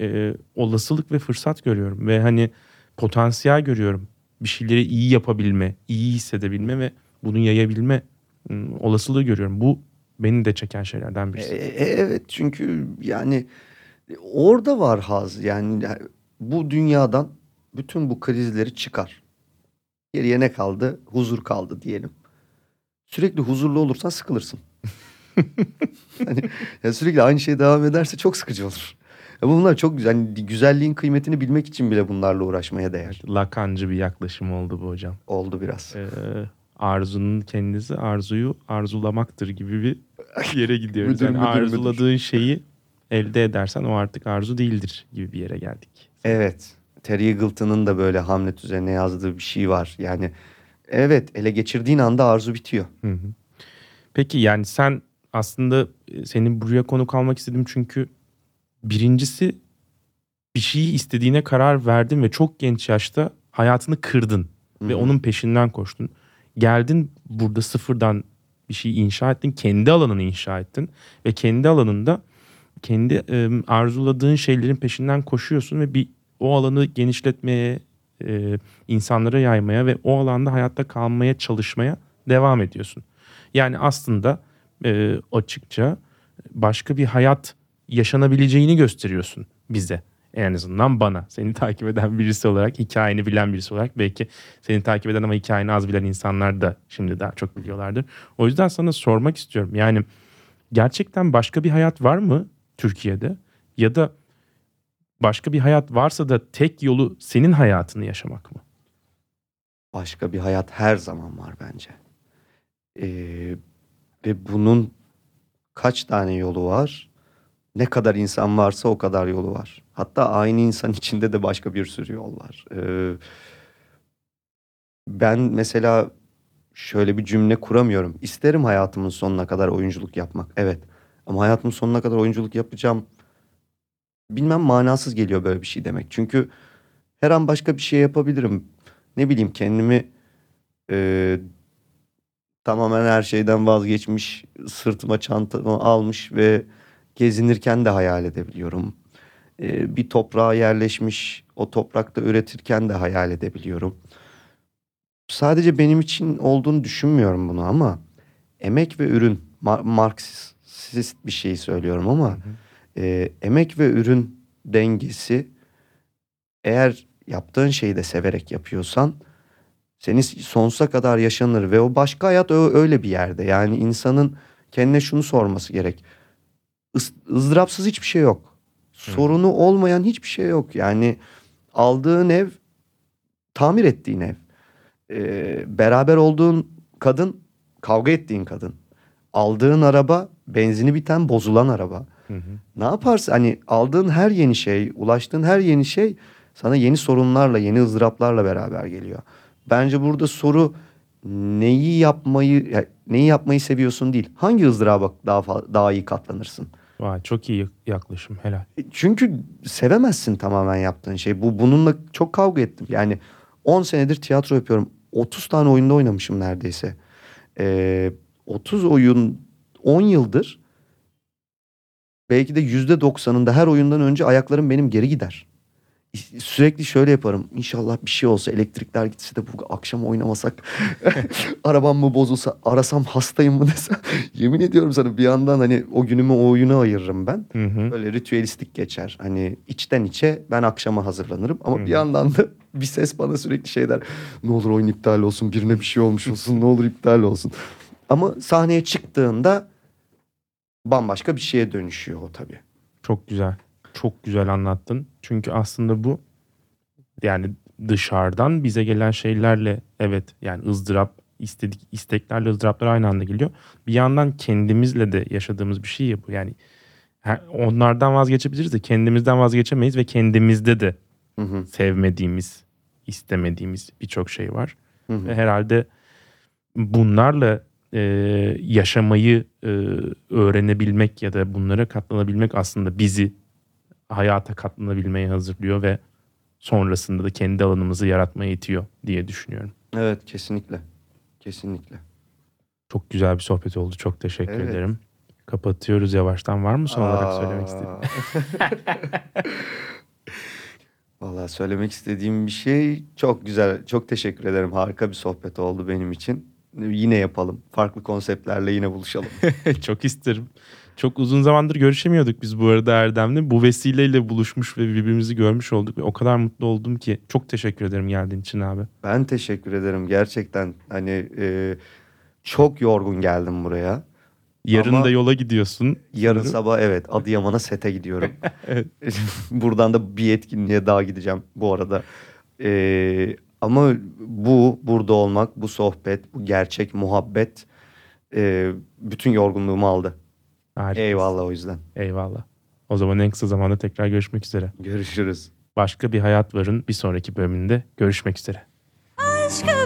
e, olasılık ve fırsat görüyorum ve hani potansiyel görüyorum. Bir şeyleri iyi yapabilme, iyi hissedebilme ve bunu yayabilme olasılığı görüyorum. Bu beni de çeken şeylerden E, birisi. e, evet çünkü yani orada var haz yani bu dünyadan bütün bu krizleri çıkar. Geriye ne kaldı? Huzur kaldı diyelim. Sürekli huzurlu olursan sıkılırsın. hani ya sürekli aynı şey devam ederse çok sıkıcı olur. Ya bunlar çok güzel. Hani güzelliğin kıymetini bilmek için bile bunlarla uğraşmaya değer. Lakancı bir yaklaşım oldu bu hocam. Oldu biraz. E, arzunun kendisi arzuyu arzulamaktır gibi bir yere gidiyoruz. Müdür, Yani müdür, müdür. arzuladığın şeyi elde edersen o artık arzu değildir gibi bir yere geldik. Evet. Terry Eagleton'ın da böyle Hamlet üzerine yazdığı bir şey var. Yani evet ele geçirdiğin anda arzu bitiyor. Hı hı. Peki yani sen aslında e, senin buraya konuk almak istedim çünkü birincisi bir şeyi istediğine karar verdin ve çok genç yaşta hayatını kırdın ve Hı hı. onun peşinden koştun. Geldin burada sıfırdan bir şey inşa ettin, kendi alanını inşa ettin ve kendi alanında kendi e, arzuladığın şeylerin peşinden koşuyorsun ve bir o alanı genişletmeye, e, insanlara yaymaya ve o alanda hayatta kalmaya çalışmaya devam ediyorsun. Yani aslında e, açıkça başka bir hayat yaşanabileceğini gösteriyorsun bize. En azından bana. Seni takip eden birisi olarak, hikayeni bilen birisi olarak belki seni takip eden ama hikayeni az bilen insanlar da şimdi daha çok biliyorlardır. O yüzden sana sormak istiyorum. Yani gerçekten başka bir hayat var mı Türkiye'de? Ya da başka bir hayat varsa da tek yolu senin hayatını yaşamak mı? Başka bir hayat her zaman var bence. Ee, ve bunun kaç tane yolu var? Ne kadar insan varsa o kadar yolu var. Hatta aynı insan içinde de başka bir sürü yol var. Ee, ben mesela şöyle bir cümle kuramıyorum. İsterim hayatımın sonuna kadar oyunculuk yapmak. Evet. Ama hayatımın sonuna kadar oyunculuk yapacağım. Bilmem manasız geliyor böyle bir şey demek. Çünkü her an başka bir şey yapabilirim. Ne bileyim kendimi e, tamamen her şeyden vazgeçmiş, sırtıma çantamı almış ve gezinirken de hayal edebiliyorum. E, bir toprağa yerleşmiş, o toprakta üretirken de hayal edebiliyorum. Sadece benim için olduğunu düşünmüyorum bunu ama emek ve ürün, Mar- Marksist bir şey söylüyorum ama e, emek ve ürün dengesi eğer yaptığın şeyi de severek yapıyorsan seni sonsuza kadar yaşanır ve o başka hayat öyle bir yerde. Yani insanın kendine şunu sorması gerek. Is- ızdırapsız hiçbir şey yok. Sorunu olmayan hiçbir şey yok. Yani aldığın ev tamir ettiğin ev. Ee, beraber olduğun kadın kavga ettiğin kadın. Aldığın araba benzini biten bozulan araba. Hı hı. Ne yaparsın hani aldığın her yeni şey, ulaştığın her yeni şey sana yeni sorunlarla, yeni ızdıraplarla beraber geliyor. Bence burada soru neyi yapmayı ya- neyi yapmayı seviyorsun değil. Hangi ızdıraba daha daha iyi katlanırsın? Vay çok iyi yaklaşım helal. E, Çünkü sevemezsin tamamen yaptığın şey. Bu bununla çok kavga ettim. Yani 10 senedir tiyatro yapıyorum. 30 tane oyunda oynamışım neredeyse. Ee, 30 oyun 10 yıldır belki de yüzde doksanında her oyundan önce ayaklarım benim geri gider. Sürekli şöyle yaparım. İnşallah bir şey olsa elektrikler gitse de bu akşam oynamasak arabam mı bozulsa arasam hastayım mı desem. Yemin ediyorum sana bir yandan hani o günümü o oyuna ayırırım ben. Hı hı. Böyle ritüelistik geçer. Hani içten içe ben akşama hazırlanırım. Ama Hı. bir yandan da bir ses bana sürekli şey der. Ne olur oyun iptal olsun, birine bir şey olmuş olsun, ne olur iptal olsun. Ama sahneye çıktığında bambaşka bir şeye dönüşüyor o tabii. Çok güzel. Çok güzel anlattın. Çünkü aslında bu yani dışarıdan bize gelen şeylerle evet yani ızdırap istedik isteklerle ızdıraplar aynı anda geliyor. Bir yandan kendimizle de yaşadığımız bir şey ya bu. Yani onlardan vazgeçebiliriz de kendimizden vazgeçemeyiz ve kendimizde de Hı hı, sevmediğimiz, istemediğimiz birçok şey var. hı hı. Ve herhalde bunlarla e, yaşamayı e, öğrenebilmek ya da bunlara katlanabilmek aslında bizi hayata katlanabilmeye hazırlıyor ve sonrasında da kendi alanımızı yaratmaya itiyor diye düşünüyorum. Evet kesinlikle. Kesinlikle. Çok güzel bir sohbet oldu. Çok teşekkür Evet. ederim. Kapatıyoruz yavaştan. Var mı son olarak söylemek istediğin? Valla söylemek istediğim bir şey çok güzel. Çok teşekkür ederim. Harika bir sohbet oldu benim için. Yine yapalım. Farklı konseptlerle yine buluşalım. Çok isterim. Çok uzun zamandır görüşemiyorduk biz bu arada Erdem'le. Bu vesileyle buluşmuş ve birbirimizi görmüş olduk. Ve o kadar mutlu oldum ki. Çok teşekkür ederim geldiğin için abi. Ben teşekkür ederim. Gerçekten hani e, çok yorgun geldim buraya. Yarın Ama- da yola gidiyorsun. Yarın sanırım. sabah evet Adıyaman'a sete gidiyorum. Buradan da bir etkinliğe daha gideceğim bu arada. Ee, ama bu burada olmak, bu sohbet, bu gerçek muhabbet e, bütün yorgunluğumu aldı. Harika. Eyvallah o yüzden. Eyvallah. O zaman en kısa zamanda tekrar görüşmek üzere. Görüşürüz. Başka bir hayat varın bir sonraki bölümünde görüşmek üzere. Başka